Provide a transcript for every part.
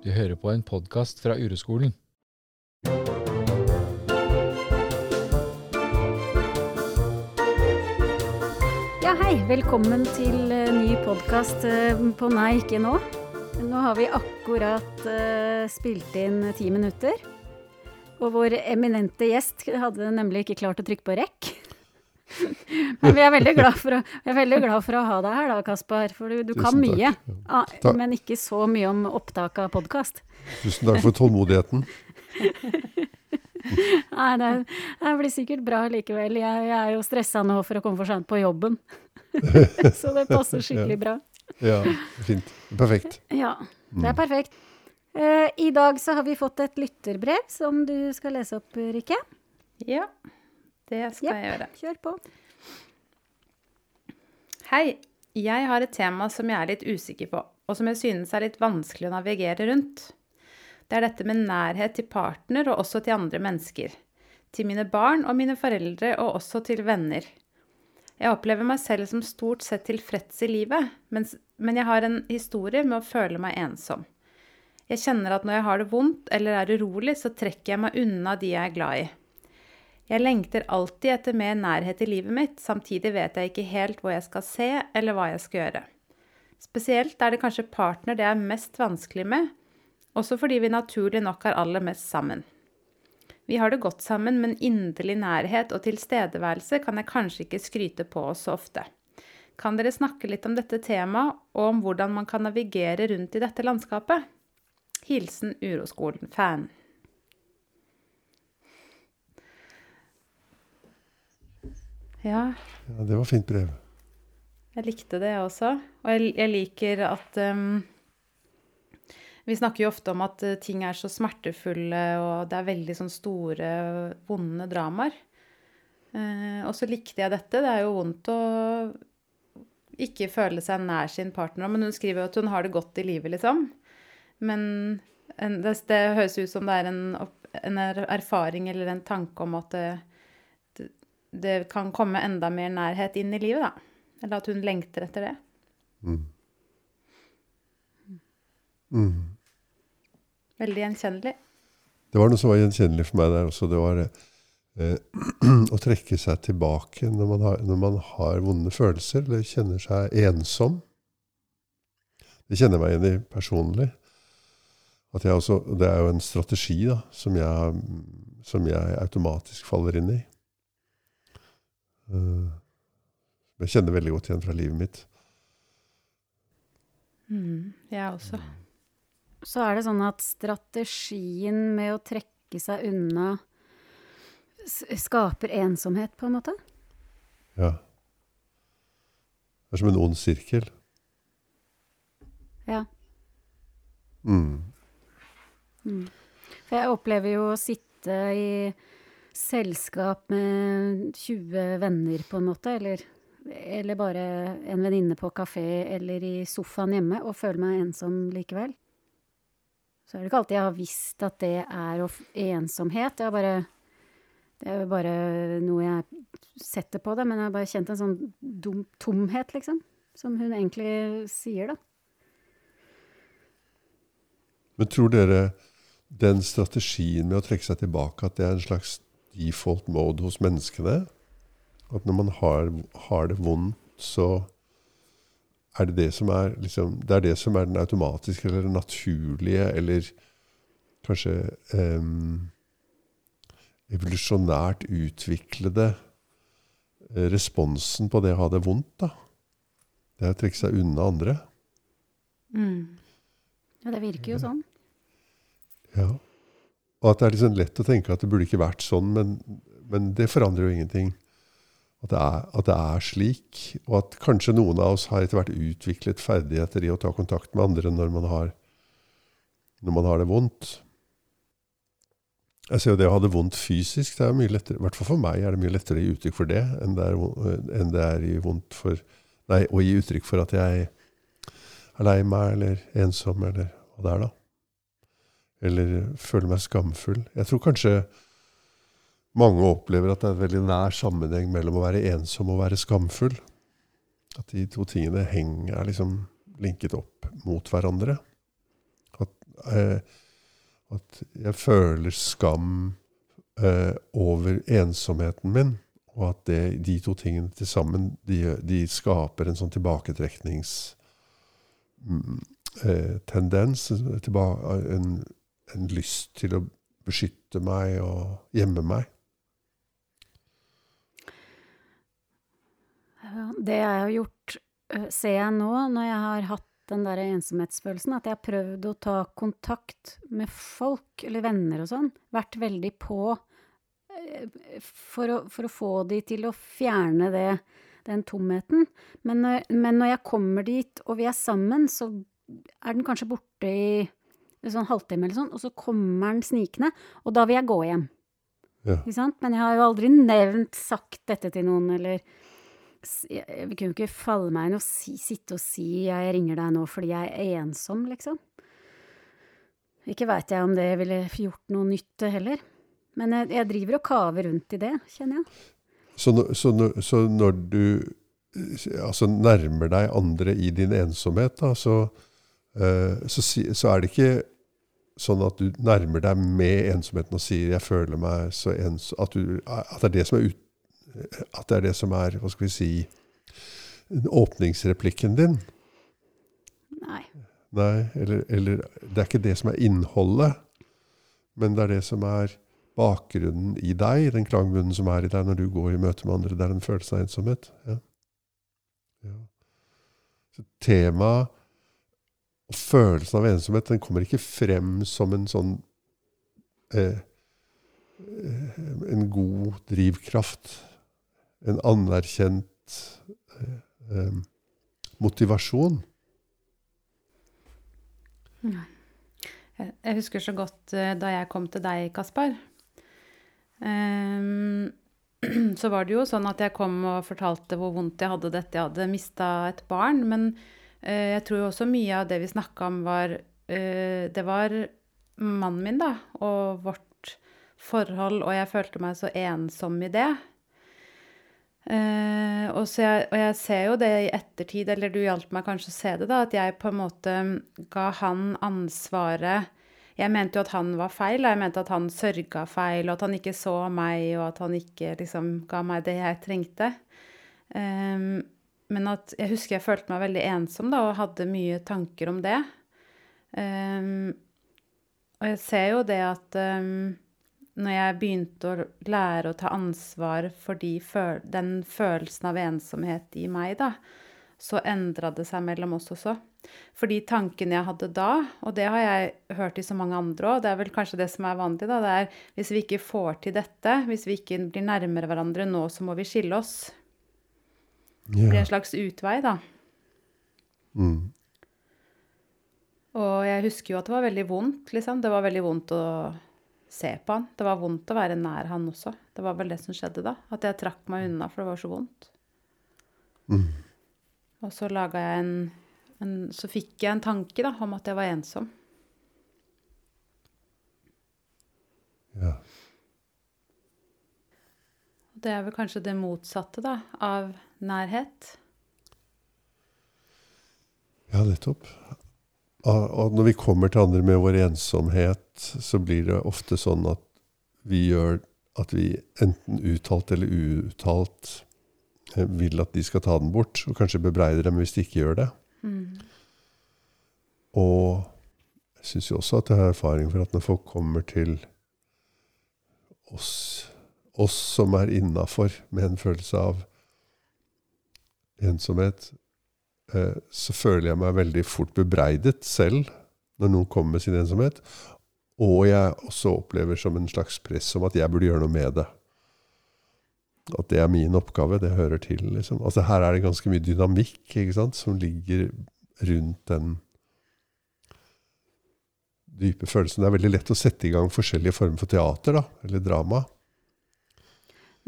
Du hører på en podkast fra Ureskolen. Ja, hei. Velkommen til eh, ny podkast på Nei, ikke nå. Nå har vi akkurat eh, spilt inn ti minutter. Og vår eminente gjest hadde nemlig ikke klart å trykke på rekk. Men vi er veldig glad for å, vi er veldig glad for å ha deg her da, Kaspar. For du, du kan mye. ja. Ah, men ikke så mye om opptak av podkast. Tusen takk for tålmodigheten. Nei, det, det blir sikkert bra likevel. Jeg, jeg er jo stressa nå for å komme for sent på jobben. så det passer skikkelig bra. Ja, fint. Perfekt. Ja, det er perfekt. Uh, I dag så har vi fått et lytterbrev som du skal lese opp, Rikke. Ja, det skal yep. jeg gjøre. Kjør på. Hei, jeg har et tema som jeg er litt usikker på, og som jeg synes er litt vanskelig å navigere rundt. Det er dette med nærhet til partner og også til andre mennesker. Til mine barn og mine foreldre og også til venner. Jeg opplever meg selv som stort sett tilfreds i livet, mens, men jeg har en historie med å føle meg ensom. Jeg kjenner at når jeg har det vondt eller er urolig, så trekker jeg meg unna de jeg er glad i. Jeg lengter alltid etter mer nærhet i livet mitt, samtidig vet jeg ikke helt hvor jeg skal se eller hva jeg skal gjøre. Spesielt er det kanskje partner det er mest vanskelig med, også fordi vi naturlig nok er aller mest sammen. Vi har det godt sammen, men inderlig nærhet og tilstedeværelse kan jeg kanskje ikke skryte på oss så ofte. Kan dere snakke litt om dette temaet, og om hvordan man kan navigere rundt i dette landskapet? Hilsen Uroskolen-fan. Ja, Ja, det var fint brev. jeg likte det jeg også. Og jeg, jeg liker at um, Vi snakker jo ofte om at eh, ting er så smertefulle, og det er veldig sånn store, vonde dramaer. Uh, og så likte jeg dette. Det er jo vondt å ikke føle seg nær sin partner, men hun skriver jo at hun har det godt i livet, liksom. Men en, det, det høres ut som det er en, en er- erfaring eller en tanke om at det, det, kan komme enda mer nærhet inn i livet, da. Eller at hun lengter etter det. Mm. Mm. Veldig gjenkjennelig. Det var noe som var gjenkjennelig for meg der også. Det var eh, å trekke seg tilbake når man, har, når man har vonde følelser, eller kjenner seg ensom. Det kjenner jeg meg igjen i personlig. At jeg også, det er jo en strategi da, som jeg, som jeg automatisk faller inn i. Eh, jeg kjenner veldig godt igjen fra livet mitt. Mm, jeg også. Så er det sånn at strategien med å trekke seg unna skaper ensomhet, på en måte? Ja. Det er som en ond sirkel. Ja. Mm. Mm. For jeg opplever jo å sitte i selskap med 20 venner, på en måte, eller, eller bare en venninne på kafé eller i sofaen hjemme, og føle meg ensom likevel. Så er det ikke alltid jeg har visst at det er ensomhet. Det er bare, det er jo bare noe jeg setter på det, men jeg har bare kjent en sånn dum, tomhet, liksom. Som hun egentlig sier, da. Men tror dere den strategien med å trekke seg tilbake, at det er en slags default mode hos menneskene? At når man har, har det vondt, så er det det som er liksom, Det er det som er den automatiske eller den naturlige, eller kanskje em, evolusjonært utviklede eh, responsen på det å ha det vondt, da. Det er å trekke seg unna andre. Mm. Ja, det virker jo sånn. Ja. Og at det er liksom lett å tenke at det burde ikke vært sånn, men, men det forandrer jo ingenting. At det, er, at det er slik, og at kanskje noen av oss har etter hvert utviklet ferdigheter i å ta kontakt med andre når man har, når man har det vondt. Jeg ser jo det å ha det vondt fysisk, det er mye lettere, i hvert fall for meg er det mye lettere å gi uttrykk for det, enn det er, enn det er i vondt for, nei, å gi uttrykk for at jeg er lei meg, eller ensom, eller hva det er da eller føler meg skamfull. Jeg tror kanskje mange opplever at det er en veldig nær sammenheng mellom å være ensom og å være skamfull. At de to tingene henger, er liksom linket opp mot hverandre. At, eh, at jeg føler skam eh, over ensomheten min. Og at det, de to tingene til sammen de, de skaper en sånn tilbaketrekningstendens. Eh, en, en lyst til å beskytte meg og gjemme meg. Det jeg har gjort, eh, ser jeg nå når jeg har hatt den der ensomhetsfølelsen, at jeg har prøvd å ta kontakt med folk, eller venner og sånn. Vært veldig på eh, for å, for å få de til å fjerne det, den tomheten. Men når, men når jeg kommer dit, og vi er sammen, så er den kanskje borte i en sånn halvtime eller sånn, og så kommer den snikende, og da vil jeg gå hjem. Ja. Ikke sant? Men jeg har jo aldri nevnt sagt dette til noen, eller jeg, kunne jo ikke falle meg inn og si, sitte og si 'jeg ringer deg nå fordi jeg er ensom', liksom. Ikke veit jeg om det ville gjort noe nytte heller. Men jeg, jeg, driver og kaver rundt i det, kjenner jeg. Så, så, så når du altså nærmer deg andre i din ensomhet, da, så, så, så, er det ikke sånn at du nærmer deg med ensomheten og sier 'jeg føler meg så ensom', at, at, det er det som er ut, at det er det som er, hva skal vi si, åpningsreplikken din. Nei. Nei, eller, eller, det er ikke det som er innholdet, men det er det som er bakgrunnen i deg, den klangbunnen som er i deg når du går i møte med andre. Det er en følelse av ensomhet. Ja. Ja. Temaet og følelsen av ensomhet den kommer ikke frem som en sånn eh, eh En god drivkraft en anerkjent eh, eh, motivasjon. Jeg husker så godt eh, da jeg kom til deg, Kaspar. Um, så var det jo sånn at jeg kom og fortalte hvor vondt jeg hadde dette. Jeg hadde mista et barn. Men jeg tror også mye av det vi snakka om, var uh, Det var mannen min, da, og vårt forhold, og jeg følte meg så ensom i det. Uh, og, jeg, og, jeg, ser jo det i ettertid, eller du hjalp meg kanskje å se det, da, at jeg på en måte ga han ansvaret Jeg mente jo at han var feil, og jeg mente at han sørga feil, og at han ikke så meg, og at han ikke liksom ga meg det jeg trengte. Um, men at jeg husker jeg følte meg veldig ensom da, og hadde mye tanker om det. Um, og jeg ser jo det at um, når jeg begynte å lære å ta ansvar for de føl den følelsen av ensomhet i meg, da, så endra det seg mellom oss også. For de tankene jeg hadde da, og det har jeg hørt i så mange andre òg, det er vel kanskje det som er vanlig, da, det er hvis vi ikke får til dette, hvis vi ikke blir nærmere hverandre nå, så må vi skille oss. Det blir en slags utvei, da. Mm. Og jeg husker jo at det var veldig vondt, liksom. Det var veldig vondt å se på han. Det var vondt å være nær han også. Det var vel det som skjedde da. At jeg trakk meg unna, for det var så vondt. Mm. Og så laga jeg en, en, Så fikk jeg en tanke da, om at jeg var ensom. Ja. Det er vel kanskje det motsatte da, av nærhet. Ja, nettopp. Og når vi kommer til andre med vår ensomhet, så blir det ofte sånn at vi gjør at vi enten uttalt eller uuttalt eh, vil at de skal ta den bort, og kanskje bebreider dem hvis de ikke gjør det. Mm. Og jeg syns jo også at jeg har erfaring for at når folk kommer til oss, oss som er innafor med en følelse av ensomhet, Eh, så føler jeg meg veldig fort bebreidet selv når noen kommer med sin ensomhet. Og jeg også opplever som en slags press om at jeg burde gjøre noe med det. At det er min oppgave, det hører til. Liksom. Altså Her er det ganske mye dynamikk sant, som ligger rundt den dype følelsen. Det er veldig lett å sette i gang forskjellige former for teater, da, eller drama.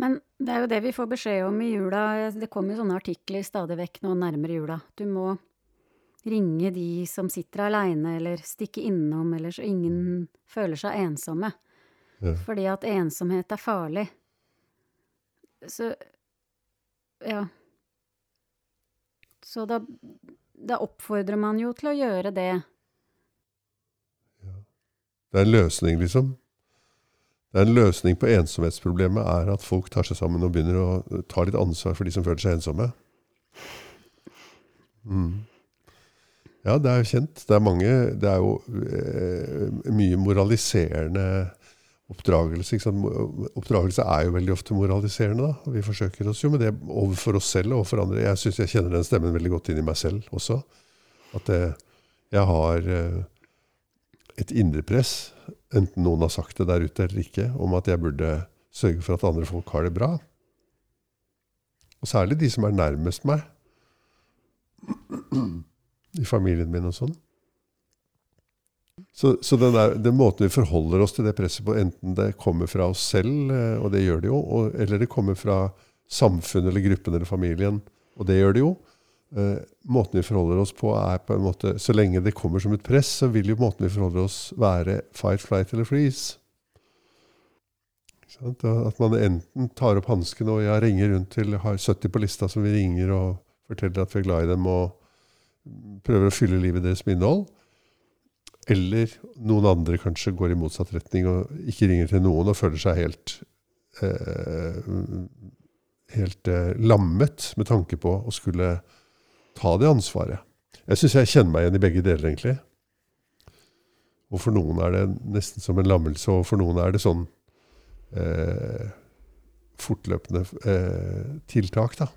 Men det er jo det vi får beskjed om i jula. Det kommer jo sånne artikler stadig vekk nå nærmere jula. Du må ringe de som sitter aleine, eller stikke innom, eller så ingen føler seg ensomme. Ja. Fordi at ensomhet er farlig. Så ja. Så da, da oppfordrer man jo til å gjøre det. Ja. Det er en løsning, liksom. Det er en løsning på ensomhetsproblemet er at folk tar seg sammen og begynner å ta litt ansvar for de som føler seg ensomme. Mm. Ja, det er jo kjent. Det er mange Det er jo eh, mye moraliserende oppdragelse. Oppdragelse er jo veldig ofte moraliserende. da, Vi forsøker oss jo med det overfor oss selv og overfor andre. Jeg syns jeg kjenner den stemmen veldig godt inn i meg selv også. At det, jeg har eh, et indre press, enten noen har sagt det der ute eller ikke, om at jeg burde sørge for at andre folk har det bra. Og særlig de som er nærmest meg. I familien min og sånn. Så, så den, der, den, måten vi forholder oss til det presset på, enten det kommer fra oss selv, eh, og det gjør det jo, og, eller det kommer fra samfunnet eller gruppen eller familien, og det gjør det jo, måten vi forholder oss på, er på en måte Så lenge det kommer som et press, så vil jo måten vi forholder oss, være fight, flight eller freeze. At man enten tar opp hansken og ja, ringer rundt til har 70 på lista som vi ringer og forteller at vi er glad i dem, og prøver å fylle livet deres med innhold. Eller noen andre kanskje går i motsatt retning og ikke ringer til noen og føler seg helt, eh, helt eh, lammet med tanke på å skulle ta det ansvaret. Jeg syns jeg kjenner meg igjen i begge deler, egentlig. Og for noen er det nesten som en lammelse, og for noen er det sånn eh, fortløpende eh, tiltak, da.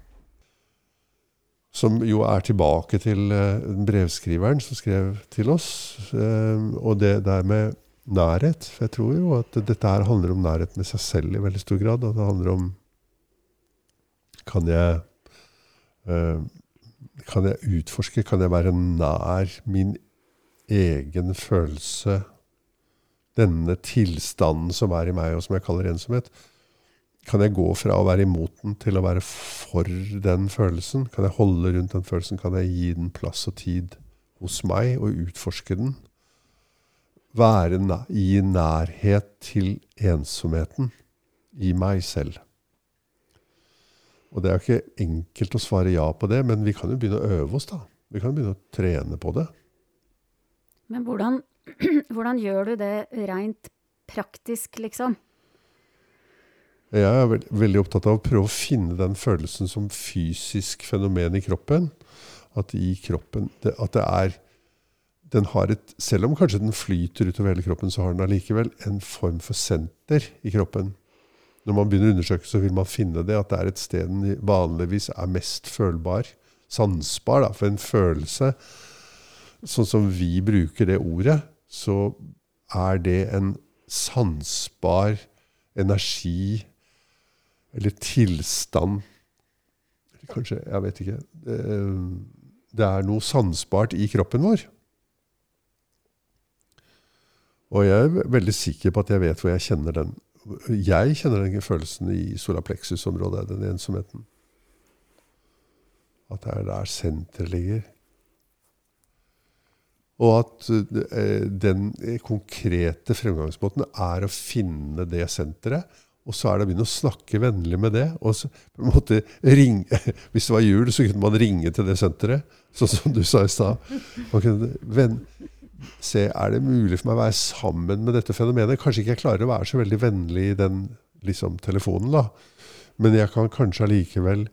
Som jo er tilbake til eh, brevskriveren som skrev til oss. Eh, og det der med nærhet. For jeg tror jo at dette her handler om nærhet med seg selv i veldig stor grad. Og det handler om Kan jeg eh, Kan jeg utforske? Kan jeg være nær min egen følelse? Denne tilstanden som er i meg, og som jeg kaller ensomhet. Kan jeg gå fra å være imot den til å være for den følelsen? Kan jeg holde rundt den følelsen? Kan jeg gi den plass og tid hos meg og utforske den? Være i nærhet til ensomheten i meg selv. Og det er jo ikke enkelt å svare ja på det, men vi kan jo begynne å øve oss, da. Vi kan begynne å trene på det. Men hvordan, hvordan gjør du det rent praktisk, liksom? Jeg er veld, veldig opptatt av å prøve å finne den følelsen som fysisk fenomen i kroppen. At i kroppen det, At det er den har et, Selv om kanskje den flyter utover hele kroppen, så har den allikevel en form for senter i kroppen. Når man begynner å undersøke, så vil man finne det at det er et sted den vanligvis er mest følbar. Sansbar, da. For en følelse, sånn som vi bruker det ordet, så er det en sansbar energi eller tilstand Kanskje Jeg vet ikke. Det, det er noe sansbart i kroppen vår. Og jeg er veldig sikker på at jeg vet hvor jeg kjenner den. Jeg kjenner den følelsen i solarplexus-området, den ensomheten. At det er der senteret ligger. Og at eh, den konkrete fremgangsmåten er å finne det senteret og så er det å begynne å snakke vennlig med det. Og så på en måte ringe, Hvis det var jul, så kunne man ringe til det senteret, sånn som du sa i stad. Se, er det mulig for meg å være sammen med dette fenomenet? Kanskje ikke jeg klarer å være så veldig vennlig i den liksom, telefonen, da. Men jeg kan kanskje allikevel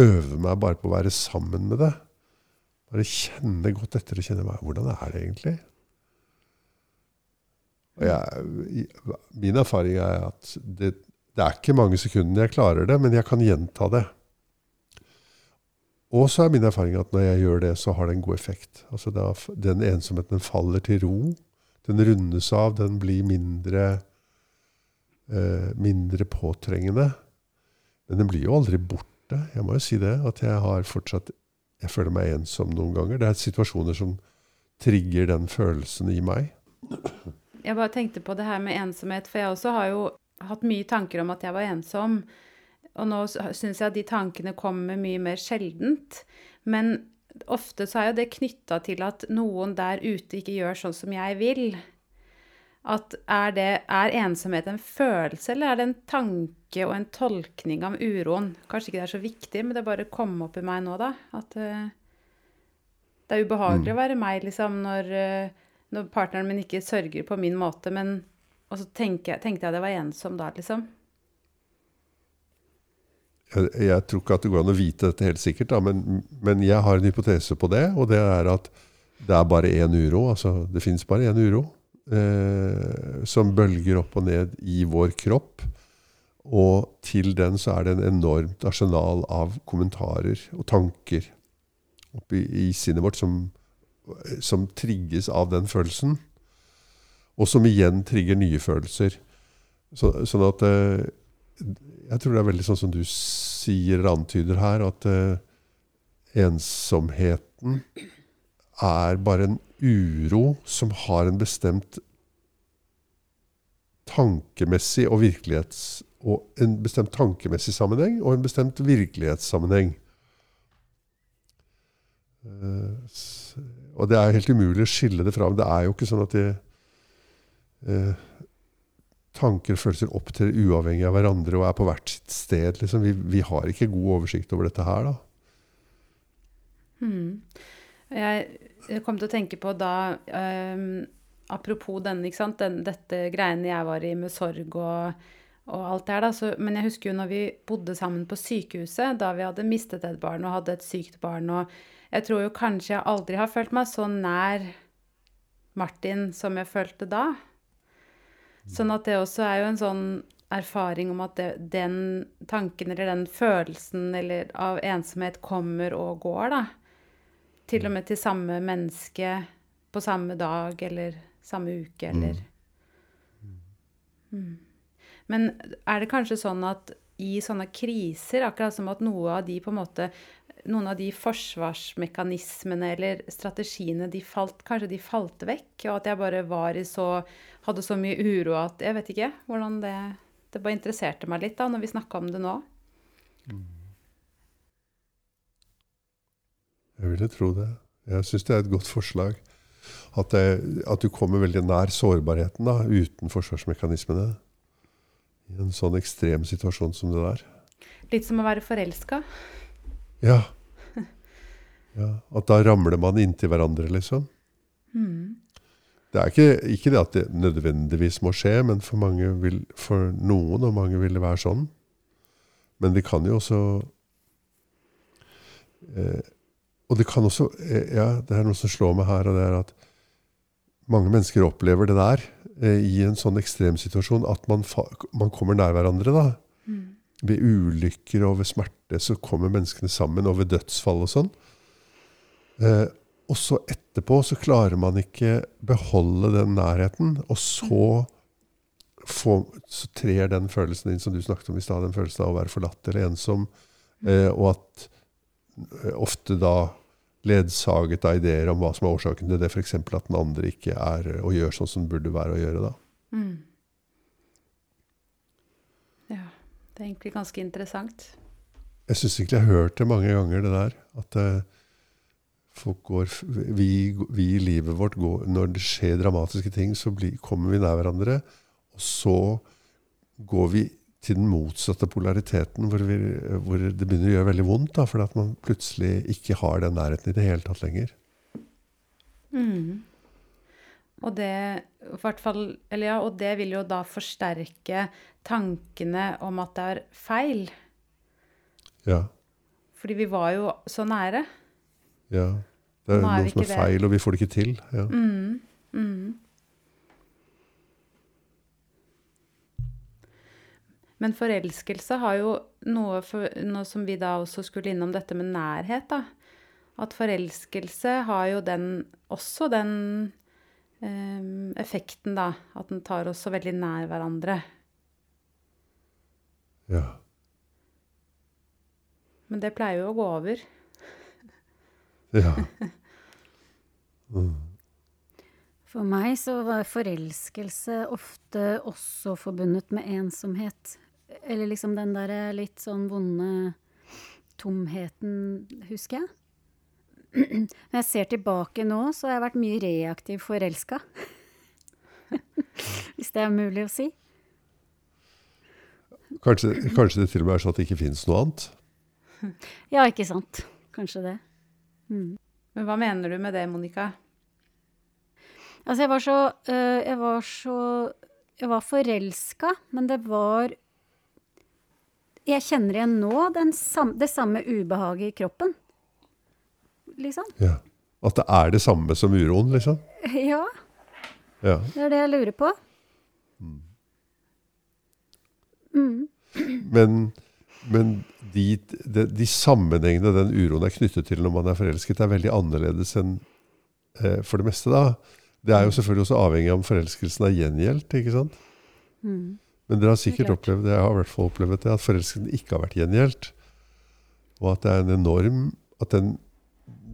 øve meg bare på å være sammen med det. Bare kjenne godt etter og kjenne meg. Hvordan er det egentlig? Jeg, min erfaring er at det, det, er ikke mange sekundene jeg klarer det, men jeg kan gjenta det. Og så er min erfaring at når jeg gjør det, så har det en god effekt. Altså da, Den ensomheten faller til ro. Den rundes av. Den blir mindre, eh, mindre påtrengende. Men den blir jo aldri borte. Jeg må jo si det. At jeg har fortsatt Jeg føler meg ensom noen ganger. Det er situasjoner som trigger den følelsen i meg. Jeg bare tenkte på det her med ensomhet, for jeg også har jo hatt mye tanker om at jeg var ensom. Og nå syns jeg at de tankene kommer mye mer sjeldent. Men ofte så er jo det knytta til at noen der ute ikke gjør sånn som jeg vil. At er, det, er ensomhet en følelse, eller er det en tanke og en tolkning av uroen? Kanskje ikke det er så viktig, men det bare kom opp i meg nå, da. At uh, det er ubehagelig mm. å være meg, liksom, når uh, når partneren min ikke sørger på min måte, men Og så tenker jeg, tenkte jeg det var ensom da, liksom. Jeg, jeg tror ikke at det går an å vite dette helt sikkert, da, men, men jeg har en hypotese på det, og det er at det er bare én uro. altså Det fins bare én uro eh, som bølger opp og ned i vår kropp. Og til den så er det en enormt arsenal av kommentarer og tanker oppi i sinnet vårt som, som trigges av den følelsen. Og som igjen trigger nye følelser. Så, sånn at eh, Jeg tror det er veldig sånn som du sier eller antyder her, at uh, ensomheten er bare en uro som har en bestemt tankemessig og virkelighets og en bestemt tankemessig sammenheng og en bestemt virkelighetssammenheng. Uh, og det er helt umulig å skille det fra. Men det er jo ikke sånn at det, eh, tanker og følelser opptrer uavhengig av hverandre og er på hvert sitt sted. Liksom. Vi, vi har ikke god oversikt over dette her, da. Hmm. Jeg, kom til å tenke på da um, Apropos sant, den, dette greiene jeg var i med sorg og, og alt det her, men jeg husker jo når vi bodde sammen på sykehuset, da vi hadde mistet et barn og hadde et sykt barn, og jeg tror jo kanskje jeg aldri har følt meg så nær Martin som jeg følte da. Sånn at det også er jo en sånn erfaring om at det, den tanken eller den følelsen eller av ensomhet kommer og går, da. Til og med til samme menneske på samme dag eller samme uke eller Mm. Men er det kanskje sånn at i sånne kriser, akkurat som at noe av de på en måte noen av de forsvarsmekanismene eller strategiene, de falt, kanskje de falt vekk, og at jeg bare var i så Hadde så mye uro at Jeg vet ikke hvordan det Det bare interesserte meg litt da, når vi snakka om det nå. Jeg ville tro det. Jeg syns det er et godt forslag. At, det, at du kommer veldig nær sårbarheten da, uten forsvarsmekanismene. I en sånn ekstrem situasjon som det der. Litt som å være forelska. Ja. Ja. At da ramler man inntil hverandre, liksom. Mm. Det er ikke, ikke det at det nødvendigvis må skje, men for, mange vil, for noen og mange vil det være sånn. Men det kan jo også eh, Og det kan også eh, Ja, det er noe som slår meg her, og det er at mange mennesker opplever det der eh, i en sånn ekstremsituasjon at man, man kommer nær hverandre. da. Mm. Ved ulykker og ved smerte så kommer menneskene sammen, og ved dødsfall og sånn. Eh, og så etterpå så klarer man ikke beholde den nærheten, og så, få, så trer den følelsen inn som du snakket om i stad, den følelsen av å være forlatt eller ensom, eh, og at eh, ofte da ledsaget av ideer om hva som er årsaken til det, f.eks. at den andre ikke er og gjør sånn som den burde være å gjøre da. Mm. Ja, det er egentlig ganske interessant. Jeg syns egentlig jeg har hørt det mange ganger, det der. At eh, går vi, vi i livet vårt går Når det skjer dramatiske ting, så blir, kommer vi nær hverandre. Og så går vi til den motsatte polariteten, hvor, vi, hvor det begynner å gjøre veldig vondt. Da, fordi at man plutselig ikke har den nærheten i det hele tatt lenger. Mm. Og det, fall, eller ja, og det vil jo da forsterke tankene om at det er feil. Ja, Fordi vi var jo så nære. ja. Det er er noe som er feil, det. og vi får det ikke til. Ja. Mm. Mm. Men forelskelse har jo noe, for, noe som vi da også skulle innom dette med nærhet, da. At forelskelse har jo den, også den um, effekten, da. At den tar oss så veldig nær hverandre. Ja. Men det pleier jo å gå over. ja. Mm. For meg så var forelskelse ofte også forbundet med ensomhet. Eller liksom den derre litt sånn vonde tomheten, husker jeg. Når jeg ser tilbake nå, så har jeg vært mye reaktiv forelska. Hvis det er mulig å si. Kanskje, kanskje det til og med er sånn at det ikke fins noe annet? Ja, ikke sant. Kanskje det. Mm. Men hva mener du med det, Monica? Altså, jeg var så øh, Jeg var så Jeg var forelska, men det var Jeg kjenner igjen nå den sam, det samme ubehaget i kroppen. Liksom. Ja. At det er det samme som uroen, liksom? Ja, Ja. det er det jeg lurer på. Mm. Men, men de, de, de sammenhengene den uroen er knyttet til når man er forelsket, er veldig annerledes enn eh, for det meste, da. Det er jo selvfølgelig også avhengig av om forelskelsen er gjengjeldt, ikke sant? Mm. Men dere har sikkert opplevd det, jeg har i hvert fall opplevd det, at forelskelsen ikke har vært gjengjeldt. Og at det er en enorm at den,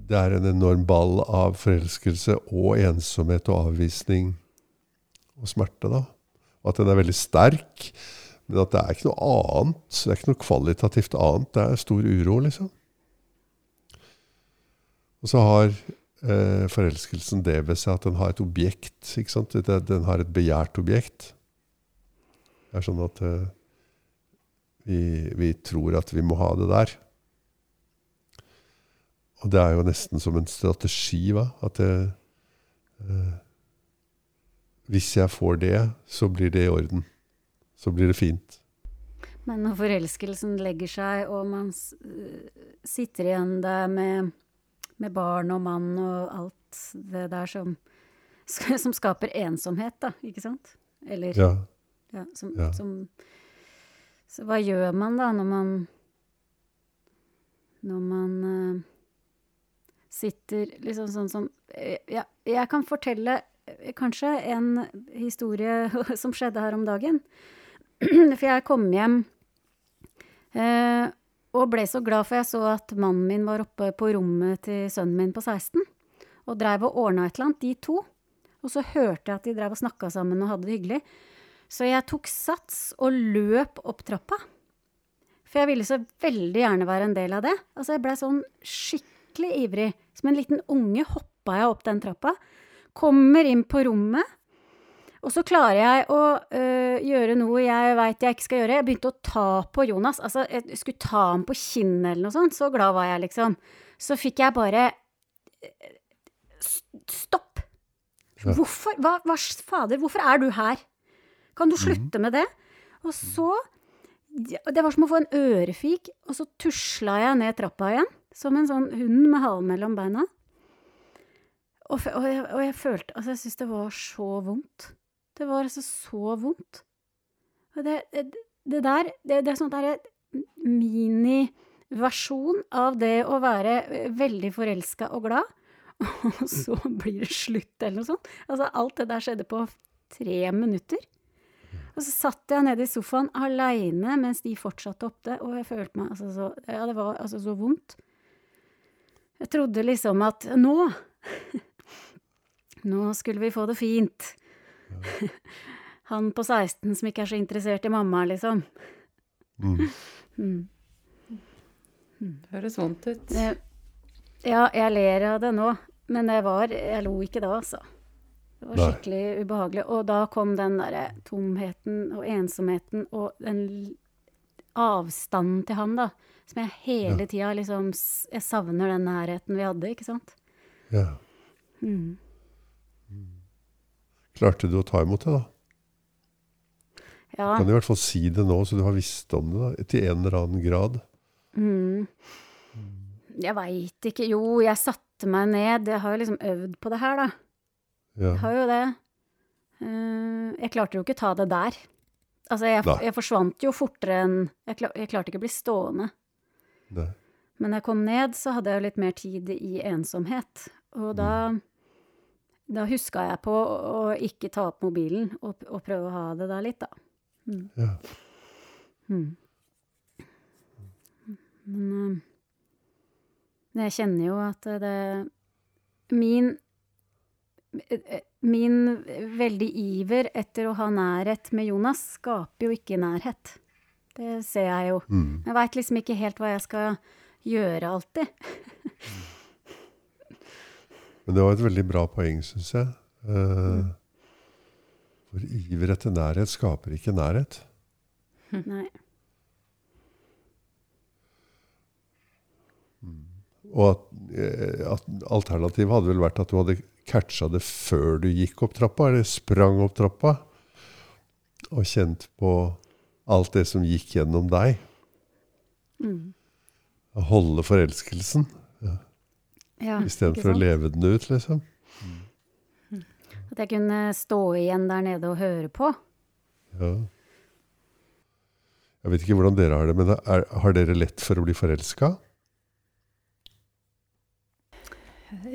det er en enorm ball av forelskelse og ensomhet og avvisning og smerte, da. Og at den er veldig sterk. Men at det er ikke noe annet. Det er ikke noe kvalitativt annet. Det er stor uro, liksom. Og så har eh, forelskelsen det ved seg at den har et objekt. ikke sant? Den har et begjært objekt. Det er sånn at eh, vi, vi tror at vi må ha det der. Og det er jo nesten som en strategi, hva? At det, eh, hvis jeg får det, så blir det i orden. Så blir det fint. Men når forelskelsen legger seg, og man øh, sitter igjen der med, med barn og mann og alt det der som, som skaper ensomhet, da, ikke sant? Eller Ja. ja, som, Ja. som Så hva gjør man da når man Når man uh, sitter liksom sånn som eh, ja, Jeg kan fortelle eh, kanskje en historie som skjedde her om dagen. For jeg kom hjem eh, og ble så glad for jeg så at mannen min var oppe på rommet til sønnen min på 16 og dreiv og ordna et eller annet, de to. Og så hørte jeg at de dreiv og snakka sammen og hadde det hyggelig. Så jeg tok sats og løp opp trappa. For jeg ville så veldig gjerne være en del av det. Altså, jeg blei sånn skikkelig ivrig. Som en liten unge hoppa jeg opp den trappa. Kommer inn på rommet. Og så klarer jeg å øh, gjøre noe jeg veit jeg ikke skal gjøre. Jeg begynte å ta på Jonas. Altså, jeg skulle ta ham på kinnet eller noe sånt. Så glad var jeg, liksom. Så fikk jeg bare øh, Stopp! Ja. Hvorfor? Hva, hva fader, hvorfor er du her? Kan du slutte med det? Og så Det var som å få en ørefik, og så tusla jeg ned trappa igjen. Som en sånn hund med halen mellom beina. Og, og, jeg, og jeg følte Altså, jeg syntes det var så vondt. Det var altså så vondt. Det, det, det der Det, det er sånn derre miniversjon av det å være eh, veldig forelska og glad, og så blir det slutt, eller noe sånt. Altså, alt det der skjedde på tre minutter. Og så satt jeg nede i sofaen aleine mens de fortsatte opp det, og jeg følte meg altså så Ja, det var altså så vondt. Jeg trodde liksom at nå Nå skulle vi få det fint. Han på 16 som ikke er så interessert i mamma, liksom. Mm. Mm. Høres vondt ut. Ja, jeg ler av det nå, men det var Jeg lo ikke da, altså. Det var Nei. skikkelig ubehagelig. Og da kom den derre tomheten og ensomheten og den avstanden til han, da. Som jeg hele tida liksom Jeg savner den nærheten vi hadde, ikke sant? Ja. Mm. Klarte du å ta imot det, da? Ja. Kan du i hvert fall si det nå, så du har visst om det, da, til en eller annen grad? Mm. Jeg veit ikke. Jo, jeg satte meg ned. Jeg har jo liksom øvd på det her, da. Ja. Jeg har jo det. Eh, jeg klarte jo ikke ta det der. Altså, jeg, jeg forsvant jo fortere enn jeg, klar, jeg klarte ikke å bli stående. Nei. Men da jeg kom ned, så hadde jeg jo litt mer tid i ensomhet. Og da, da huska jeg på å ikke ta opp mobilen og, og prøve å ha det der litt, da. Mm. Ja. Mm. Men eh, jeg kjenner jo at det Min eh, Min veldig iver etter å ha nærhet med Jonas skaper jo ikke nærhet. Det ser jeg jo. Mm. Jeg veit liksom ikke helt hva jeg skal gjøre alltid. Men det var et veldig bra poeng, syns jeg. Eh, for iver etter nærhet skaper ikke nærhet. Nei. Og at, eh, at alternativet hadde vel vært at du hadde catcha det før du gikk opp trappa, eller sprang opp trappa? Og kjent på alt det som gikk gjennom deg? Mm. Holde forelskelsen Ja, istedenfor å leve den ut, liksom? At jeg kunne stå igjen der nede og høre på. Ja. Jeg vet ikke hvordan dere har det, men er, har dere lett for å bli forelska?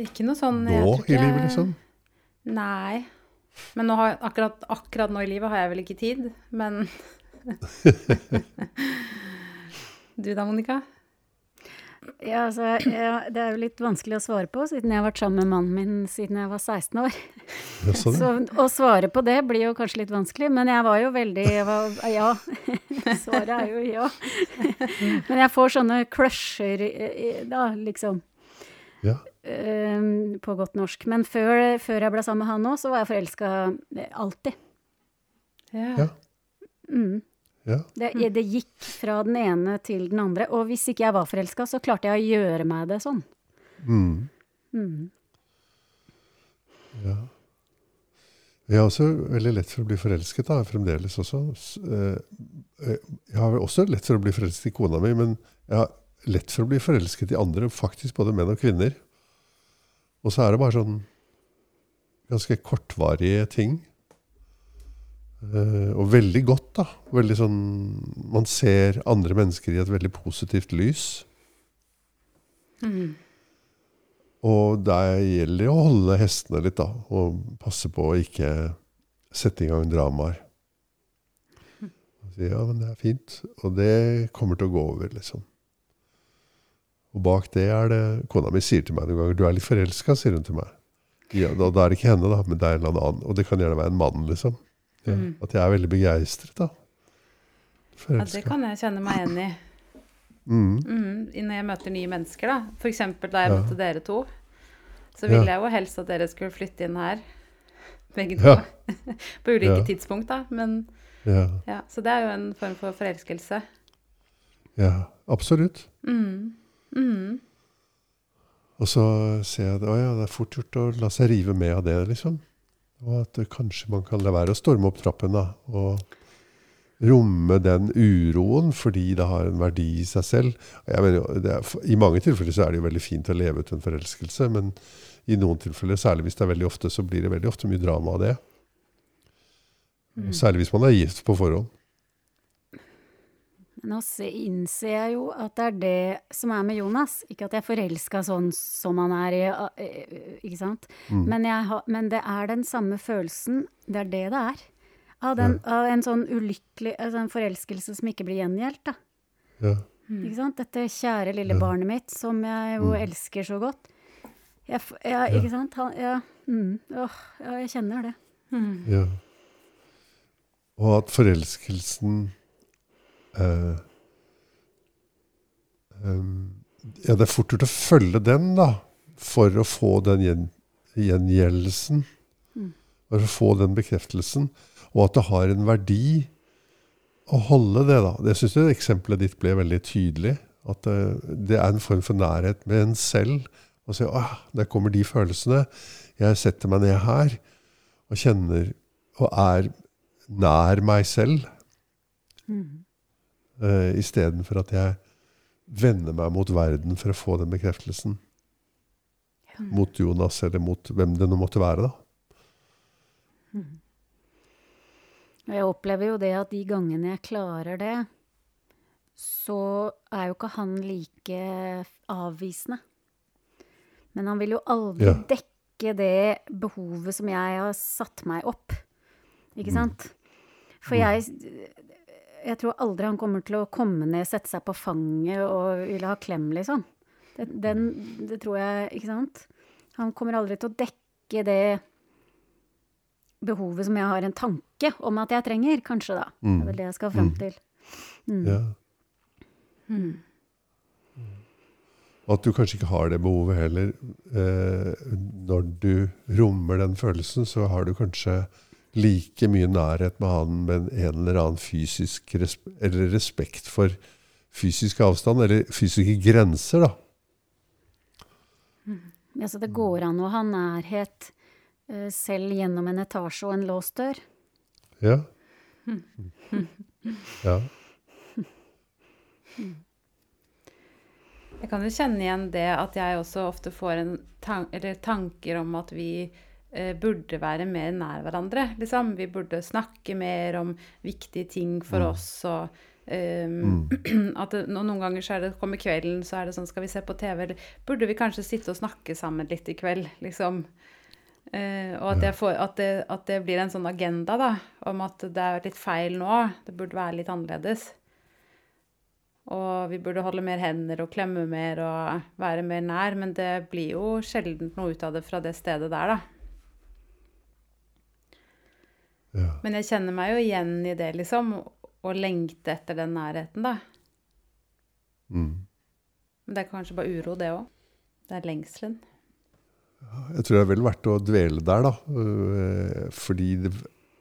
Ikke noe sånn Nå ikke i livet, liksom? Nei. Men nå har, akkurat, akkurat nå i livet har jeg vel ikke tid, men Du da, Monica? Ja, altså, ja, det er jo litt vanskelig å svare på, siden jeg har vært sammen med mannen min siden jeg var 16 år. Ja. Så å svare på det blir jo kanskje litt vanskelig, men jeg var jo veldig var, Ja. Svaret er jo ja. Men jeg får sånne crusher eh, da, liksom. ja. eh, på godt norsk. Men før, før jeg ble sammen med han òg, så var jeg forelska alltid. Ja. Ja. Mm. Ja. Det, det gikk fra den ene til den andre. Og hvis ikke jeg var forelska, så klarte jeg å gjøre meg det sånn. Mm. Mm. Ja. Jeg har også veldig lett for å bli forelsket, da, fremdeles også. Eh, eh, Jeg har også lett for å bli forelsket i kona mi, men jeg har lett for å bli forelsket i andre, faktisk både menn og kvinner. Og så er det bare sånn ganske kortvarige ting. Eh, og veldig godt, da. Veldig sånn Man ser andre mennesker i et veldig positivt lys. Mm. Og der gjelder det å holde hestene litt, da. Og passe på å ikke sette i gang dramaer. Si ja, men det er fint. Og det kommer til å gå over, liksom. Og bak det er det Kona mi sier til meg noen ganger 'Du er litt forelska', sier hun til meg. Ja, da, da er det ikke henne, da, men det er en eller annen. Og det kan gjerne være en mann, liksom. Ja, Mm. At jeg er veldig begeistret, da. Ja, det kan jeg kjenne meg igjen i. Mm. Mm, når jeg møter nye mennesker, da. F.eks. da jeg Ja. møtte dere to. Så Ja. ville jeg jo helst at dere skulle flytte inn her. Begge to. Ja. På ulike Ja. tidspunkt, da. Men Ja, ja, Så det er jo en form for forelskelse. ja, absolutt. Mm. Mm. Og så ser jeg det å ja, det er fort gjort å la seg rive med av det, liksom. Og at kanskje man kan la være å storme opp trappen, da. Og romme den uroen fordi det har en verdi i seg selv. Jeg mener, det er, I mange tilfeller så er det jo veldig fint å leve ut en forelskelse, men i noen tilfeller, særlig hvis det er veldig ofte, så blir det veldig ofte mye drama av det. Mm. Særlig hvis man er gift på forhånd. Nå se, innser jeg jo at det er det som er med Jonas. Ikke at jeg er forelska sånn som han er i eh, Ikke sant? Mm. Men, jeg har- men det er den samme følelsen. Det er det det er. Av, den, av en sånn ulykkelig altså en forelskelse som ikke blir gjengjeldt. da. Ja. Ikke sant? Dette kjære lille Ja. barnet mitt, som jeg jo Mm. elsker så godt. Jeg, ja, ikke sant? Han, ja, mm, åh, ja, jeg kjenner det. Mm. Ja. Og at forelskelsen eh, Ja, det er fort gjort å følge den, da, for å få den gjen, gjengjeldelsen. Mm. For å få den bekreftelsen. Og at det har en verdi å holde det, da. Det syns jeg eksempelet ditt ble veldig tydelig. At det, det er en form for nærhet med en selv. Og si ah, der kommer de følelsene. Jeg setter meg ned her og kjenner og er nær meg selv, Mm. Uh, istedenfor at jeg vender meg mot verden for å få den bekreftelsen. Ja. Mot Jonas, eller mot hvem det nå måtte være, da. Og jeg opplever jo det at de gangene jeg klarer det, så er jo ikke han like avvisende. Men han vil jo aldri Ja. dekke det behovet som jeg har satt meg opp. Ikke Mm. sant? For jeg Jeg tror aldri han kommer til å komme ned, sette seg på fanget og ville ha klem, liksom. Det, den, det tror jeg Ikke sant? Han kommer aldri til å dekke det behovet som jeg har en tanke om at jeg trenger, kanskje, da. Det Mm. er vel det jeg skal fram Mm. til. Mm. Ja. Mm. Og at du kanskje ikke har det behovet heller. Eh, når du rommer den følelsen, så har du kanskje like mye nærhet med han med en eller annen fysisk resp eller respekt for fysisk avstand, eller fysiske grenser, da. Ja, så det går an å ha nærhet eh, selv gjennom en etasje og en låst dør. Ja. Ja. Jeg kan jo kjenne igjen det at jeg også ofte får en tan eller tanker om at vi burde være mer nær hverandre. Liksom. Vi burde snakke mer om viktige ting for Mm. oss. og ehm, at det, Noen ganger så er det, kommer kvelden, så er det sånn Skal vi se på TV? Eller burde vi kanskje sitte og snakke sammen litt i kveld? Liksom. Uh, og at, jeg får, at, det, at det blir en sånn agenda da, om at det er litt feil nå. Det burde være litt annerledes. Og vi burde holde mer hender og klemme mer og være mer nær. Men det blir jo sjelden noe ut av det fra det stedet der, da. Ja. Men jeg kjenner meg jo igjen i det, liksom. Å lengte etter den nærheten, da. Mm. Men det er kanskje bare uro, det òg. Det er lengselen. Jeg tror det er vel verdt å dvele der, da. Øh, Fordi det,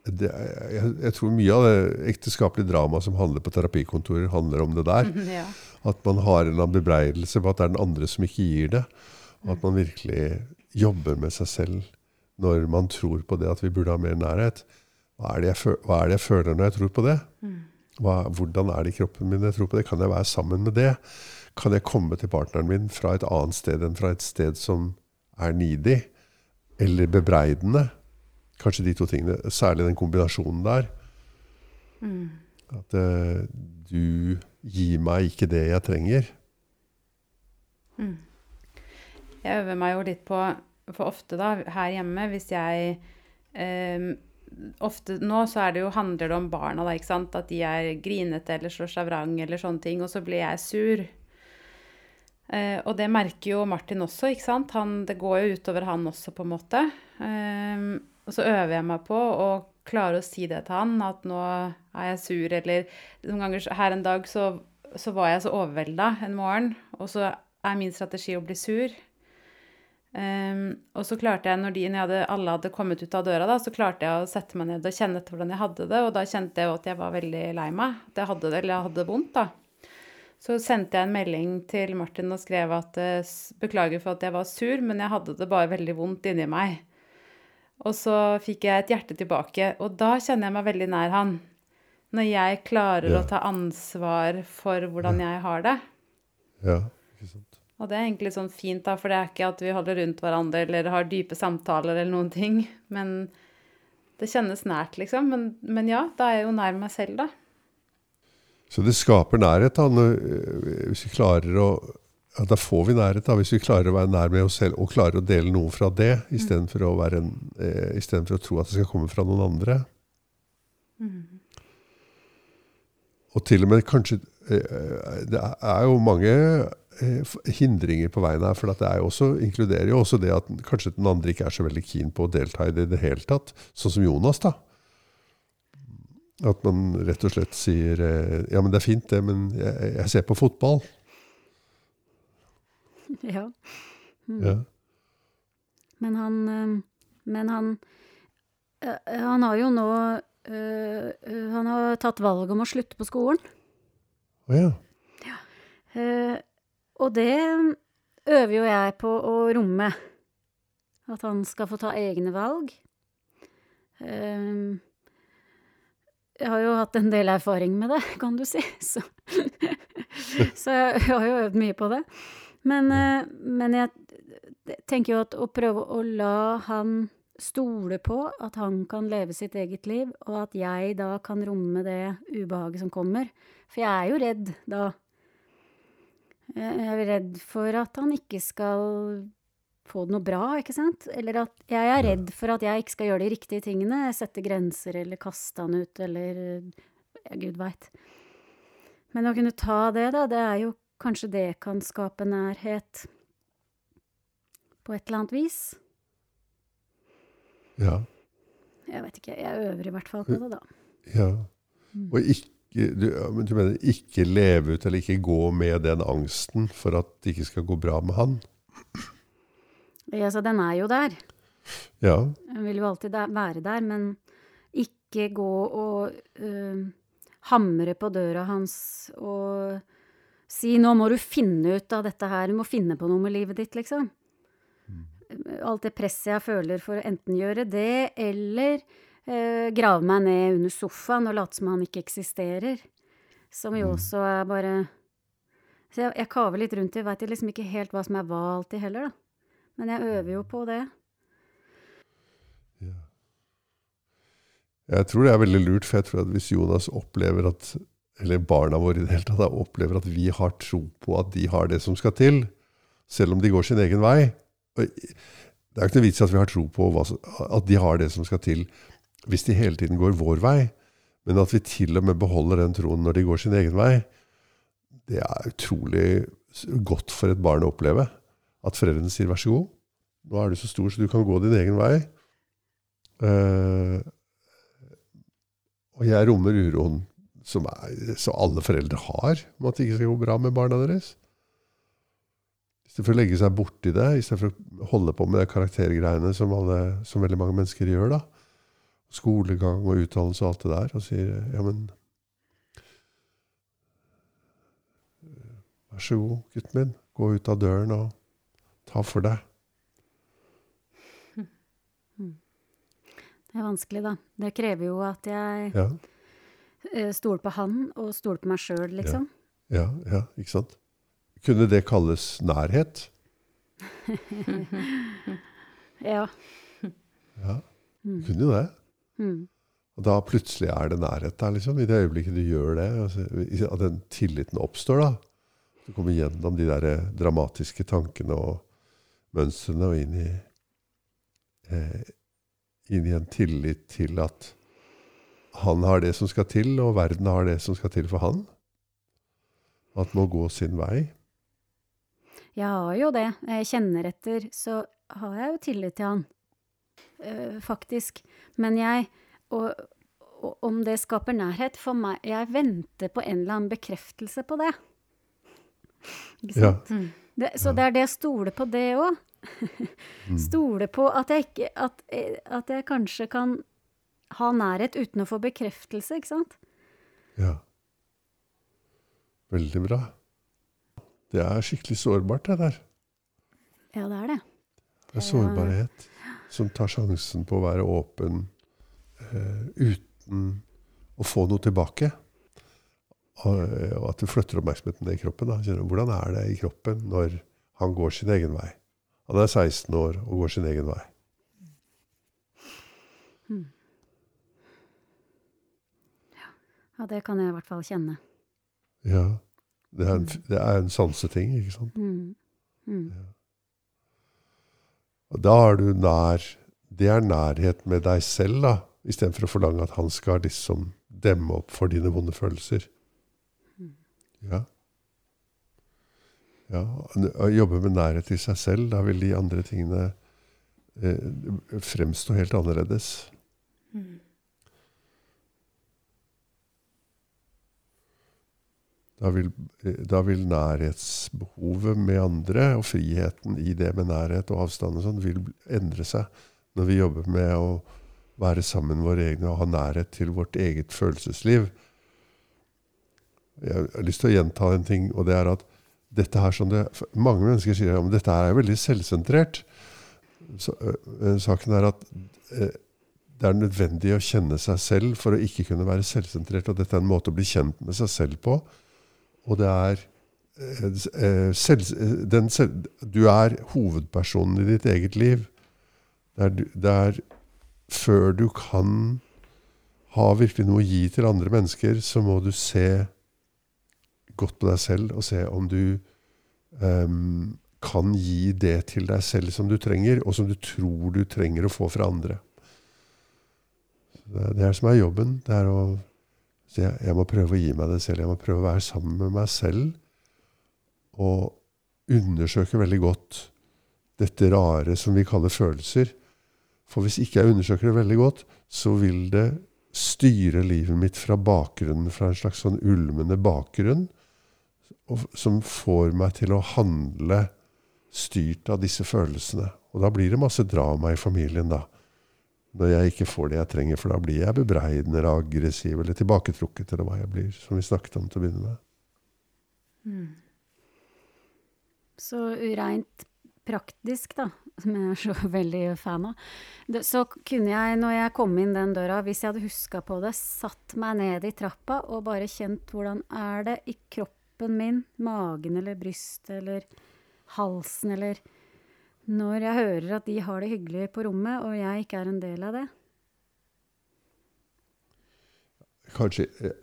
det, jeg, jeg tror mye av det ekteskapelige dramaet som handler på terapikontorer, handler om det der. ja. At man har en annen bebreidelse på at det er den andre som ikke gir det. Og at man virkelig jobber med seg selv når man tror på det at vi burde ha mer nærhet. Hva er det jeg, føl hva er det jeg føler når jeg tror på det? Hva, hvordan er det i kroppen min når jeg tror på det? Kan jeg være sammen med det? Kan jeg komme til partneren min fra et annet sted enn fra et sted som er needy? Eller bebreidende? Kanskje de to tingene. Særlig den kombinasjonen der. At uh, du gir meg ikke det jeg trenger. Jeg øver meg jo litt på For ofte, da, her hjemme, hvis jeg eh, Ofte nå så det jo, handler det om barna, da, ikke sant. At de er grinete eller slår seg vrang eller sånne ting. Og så blir jeg sur. Eh, og det merker jo Martin også, ikke sant. Han, det går jo utover han også, på en måte. Eh, og så øver jeg meg på å klare å si det til han, at nå er jeg sur, eller noen ganger her en dag så, så var jeg så overvelda en morgen, og så er min strategi å bli sur. Ehm, og så klarte jeg, når de, når jeg hadde, alle hadde kommet ut av døra, da, så klarte jeg å sette meg ned og kjenne etter hvordan jeg hadde det. Og da kjente jeg at jeg var veldig lei meg. At jeg hadde det, eller jeg hadde det vondt, da. Så sendte jeg en melding til Martin og skrev at eh, beklager for at jeg var sur, men jeg hadde det bare veldig vondt inni meg. Og så fikk jeg et hjerte tilbake, og da kjenner jeg meg veldig nær han. Når jeg klarer Ja. å ta ansvar for hvordan jeg har det. Ja, ikke sant? Og det er egentlig sånn fint, da, for det er ikke at vi holder rundt hverandre eller har dype samtaler eller noen ting. Men det kjennes nært, liksom. Men, men ja, da er jeg jo nær meg selv, da. Så det skaper nærhet, da, øh, hvis vi klarer å ja, Da får vi nærhet, da, hvis vi klarer å være nær med oss selv og klarer å dele noe fra det, istedenfor å, være en, eh, å tro at det skal komme fra noen andre. Og til og med kanskje eh, Det er jo mange eh, hindringer på veien her. For at det er jo også, inkluderer jo også det at kanskje den andre ikke er så veldig keen på å delta i det i det hele tatt. Sånn som Jonas, da. At man rett og slett sier eh, Ja, men det er fint, det, men jeg, jeg ser på fotball. Ja. Ja. Men han eh, Men han eh, Han har jo nå eh, eh, Han har tatt valg om å slutte på skolen. Å ja. Eh, og det øver jo jeg på å romme. At han skal få ta egne valg. Eh, jeg har jo hatt en del erfaring med det, kan du si. Så, så jeg har jo øvd mye på det. Men, eh, men jeg tenker jo at å prøve å la han stole på at han kan leve sitt eget liv, og at jeg da kan romme det ubehaget som kommer. For jeg er jo redd da. Jeg er redd for at han ikke skal få det noe bra, ikke sant? Eller at jeg er redd for at jeg ikke skal gjøre de riktige tingene. Sette grenser eller kaste han ut eller ja, gud veit. Men å kunne ta det, da, det er jo kanskje det kan skape nærhet på et eller annet vis. Ja. Jeg vet ikke, jeg øver i hvert fall på det, da. ja. Og ikke du, du mener ikke leve ut eller ikke gå med den angsten for at det ikke skal gå bra med han? Ja, så den er jo der. Ja. Den vil jo alltid være der, men ikke gå og uh, hamre på døra hans og si 'nå må du finne ut av dette her, du må finne på noe med livet ditt', liksom. alt det presset jeg føler for å enten gjøre det, eller grave meg ned under sofaen og late som han ikke eksisterer. Som jo Mm. også er bare Så jeg, jeg kaver litt rundt i, veit liksom ikke helt hva som er hva alltid heller, da. Men jeg øver jo på det. Ja. Jeg tror det er veldig lurt, for jeg tror at hvis Jonas opplever at eller barna våre i det hele tatt, opplever at vi har tro på at de har det som skal til, selv om de går sin egen vei Det er ikke noe vits i at vi har tro på at de har det som skal til, hvis de hele tiden går vår vei. Men at vi til og med beholder den troen når de går sin egen vei, det er utrolig godt for et barn å oppleve. At foreldrene sier 'vær så god', nå er du så stor så du kan gå din egen vei'. Uh, og jeg rommer uroen som er, som alle foreldre har, om at det ikke skal gå bra med barna deres. Istedenfor å legge seg borti det, istedenfor å holde på med de karaktergreiene som, alle, som veldig mange mennesker gjør. da. Skolegang og utdannelse og alt det der. Og sier ja, men Vær så god, gutten min. Gå ut av døren og ta for deg. Det er vanskelig, da. Det krever jo at jeg Ja, eh, stoler på han, og stoler på meg sjøl, liksom. ja, ja ikke sant? Kunne det kalles nærhet? Ja. Ja, Mm. kunne jo det. Mm. Og da plutselig er det nærhet der, liksom. I det øyeblikket du gjør det. Altså, at den tilliten oppstår, da. Du kommer gjennom de der eh, dramatiske tankene og mønstrene og inn i eh, Inn i en tillit til at han har det som skal til, og verden har det som skal til for han. At må gå sin vei. Jeg har jo det. Jeg kjenner etter, så har jeg jo tillit til han. Eh, faktisk. Men jeg og, og om det skaper nærhet for meg Jeg venter på en eller annen bekreftelse på det. Ikke Ja. sant? Det, så det er det å stole på det òg. stole på at jeg ikke at, eh, at jeg kanskje kan ha nærhet uten å få bekreftelse, ikke sant? Ja. Veldig bra. Det er skikkelig sårbart, det der. Ja, det er det. Det er sårbarhet som tar sjansen på å være åpen uh, uten å få noe tilbake. Og, eh, og at du flytter oppmerksomheten ned i kroppen. Da. Hvordan er det i kroppen når han går sin egen vei? Han er 16 år og går sin egen vei. Ja, det kan jeg i hvert fall kjenne. Ja, det er en, det er en sanseting, ikke sant? Mm. Mm. Og da er du nær Det er nærhet med deg selv, da. Istedenfor å forlange at han skal liksom demme opp for dine vonde følelser. Ja. ja. Å jobbe med nærhet til seg selv, da vil de andre tingene eh, fremstå helt annerledes. Da vil, eh, da vil nærhetsbehovet med andre og friheten i det med nærhet og avstand og sånn, vil endre seg når vi jobber med å være sammen med våre egne og ha nærhet til vårt eget følelsesliv. Jeg har lyst til å gjenta en ting, og det er at dette her som det, mange mennesker sier at dette her er veldig selvsentrert. Så, øh, saken er at øh, det er nødvendig å kjenne seg selv for å ikke kunne være selvsentrert. Og dette er en måte å bli kjent med seg selv på. Og det er øh, selv, den selv, Du er hovedpersonen i ditt eget liv. Det er, det er før du kan ha virkelig noe å gi til andre mennesker, så må du se godt på deg selv og se om du um, kan gi det til deg selv som du trenger, og som du tror du trenger å få fra andre. Det er det som er jobben. Det er å si jeg må prøve å gi meg det selv. Jeg må prøve å være sammen med meg selv og undersøke veldig godt dette rare som vi kaller følelser. For hvis ikke jeg undersøker det veldig godt, så vil det styre livet mitt fra bakgrunnen, fra en slags sånn ulmende bakgrunn, som får meg til å handle styrt av disse følelsene. Og da blir det masse drama i familien, da. Når jeg ikke får det jeg trenger, for da blir jeg bebreidende eller aggressiv eller tilbaketrukket, eller hva jeg blir, som vi snakket om til å begynne med. Så reint praktisk, da, som jeg er så veldig fan av, det, så kunne jeg, når jeg kom inn den døra, hvis jeg hadde huska på det, satt meg ned i trappa og bare kjent hvordan er det i kroppen min, magen eller brystet eller halsen eller Når jeg hører at de har det hyggelig på rommet, og jeg ikke er en del av det. Kanskje jeg,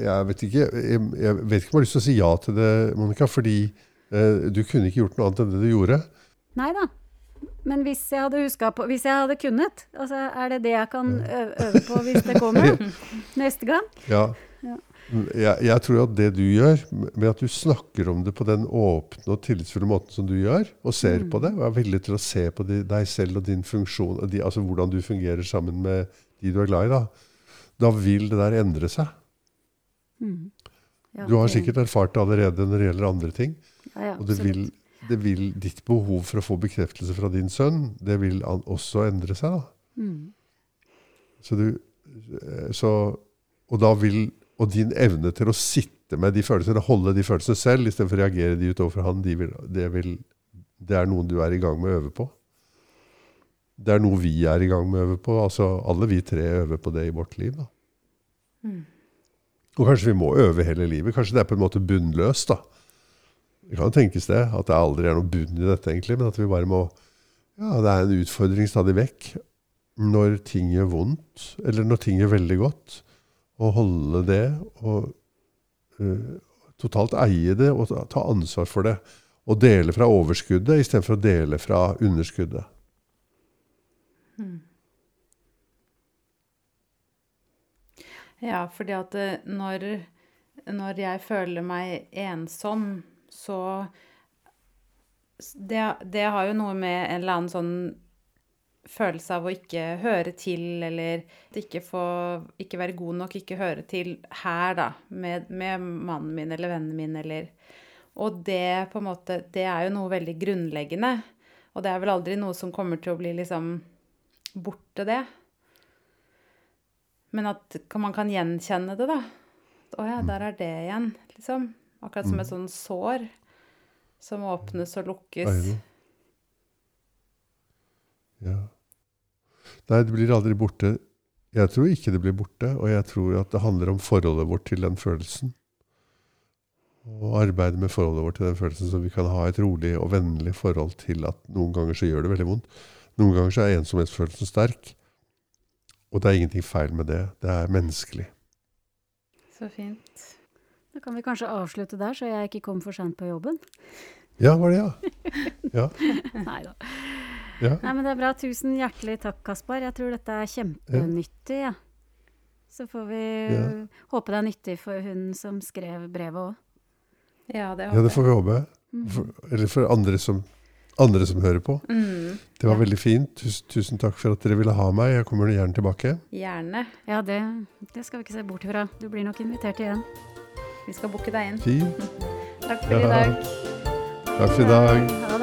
jeg, vet ikke jeg, jeg vet ikke om jeg har lyst til å si ja til det, Monica, fordi eh, du kunne ikke gjort noe annet enn det du gjorde. Nei da. Men hvis jeg hadde huska på Hvis jeg hadde kunnet, altså er det det jeg kan øve på hvis det kommer neste gang? Ja. Jeg, jeg tror at det du gjør, med at du snakker om det på den åpne og tillitsfulle måten som du gjør, og ser Mm. på det, og er villig til å se på de, deg selv og din funksjon, og de, altså hvordan du fungerer sammen med de du er glad i, da, da vil det der endre seg. Mm. Ja, Du har sikkert erfart det allerede når det gjelder andre ting. ja, ja, Og det vil, det vil, ditt behov for å få bekreftelse fra din sønn, det vil også endre seg. da. Mm. Så du, eh, så, og da vil og din evne til å sitte med de følelsene, holde de følelsene selv, istedenfor å reagere de utover han, de vil, det, vil, det er noe du er i gang med å øve på. Det er noe vi er i gang med å øve på. altså Alle vi tre øver på det i vårt liv. da. Mm. Og kanskje vi må øve hele livet. Kanskje det er på en måte bunnløst. da. Det kan tenkes det, at det aldri er noe bunn i dette, egentlig, men at vi bare må Ja, det er en utfordring stadig vekk. Når ting gjør vondt, eller når ting gjør veldig godt, å holde det og uh, totalt eie det og ta, ansvar for det. Og dele fra overskuddet istedenfor å dele fra underskuddet. Ja, fordi at eh, når, når jeg føler meg ensom, så det, det har jo noe med en eller annen sånn følelse av å ikke høre til, eller ikke, få, ikke være god nok, ikke høre til her, da, med, med mannen min eller vennen min, eller Og det på en måte, det er jo noe veldig grunnleggende. Og det er vel aldri noe som kommer til å bli liksom borte, det. Men at man kan gjenkjenne det, da. Å ja, der er det igjen, liksom. Akkurat som et sånn sår som åpnes og lukkes. Ja. Nei, det blir aldri borte. Jeg tror ikke det blir borte, og jeg tror at det handler om forholdet vårt til den følelsen. Og arbeide med forholdet vårt til den følelsen, så vi kan ha et rolig og vennlig forhold til at noen ganger så gjør det veldig vondt. Noen ganger så er ensomhetsfølelsen sterk. Og det er ingenting feil med det. Det er menneskelig. Så fint. Da kan vi kanskje avslutte der, så jeg ikke kom for seint på jobben. Ja, var det ja? Ja. Nei da. Ja. Nei, men det er bra. Tusen hjertelig takk, Kaspar. Jeg tror dette er kjempenyttig. Ja. Så får vi Ja. håpe det er nyttig for hun som skrev brevet òg. Ja, det ja, det får vi håpe. Mhm. For, eller for andre som, andre som hører på. Mm, Det var Ja. veldig fint. Tusen, tusen takk for at dere ville ha meg. Jeg kommer gjerne tilbake. gjerne. Ja, det, det skal vi ikke se bort ifra. Du blir nok invitert igjen. Vi skal booke deg inn. Fint. Takk for i dag. Takk for i dag. Ha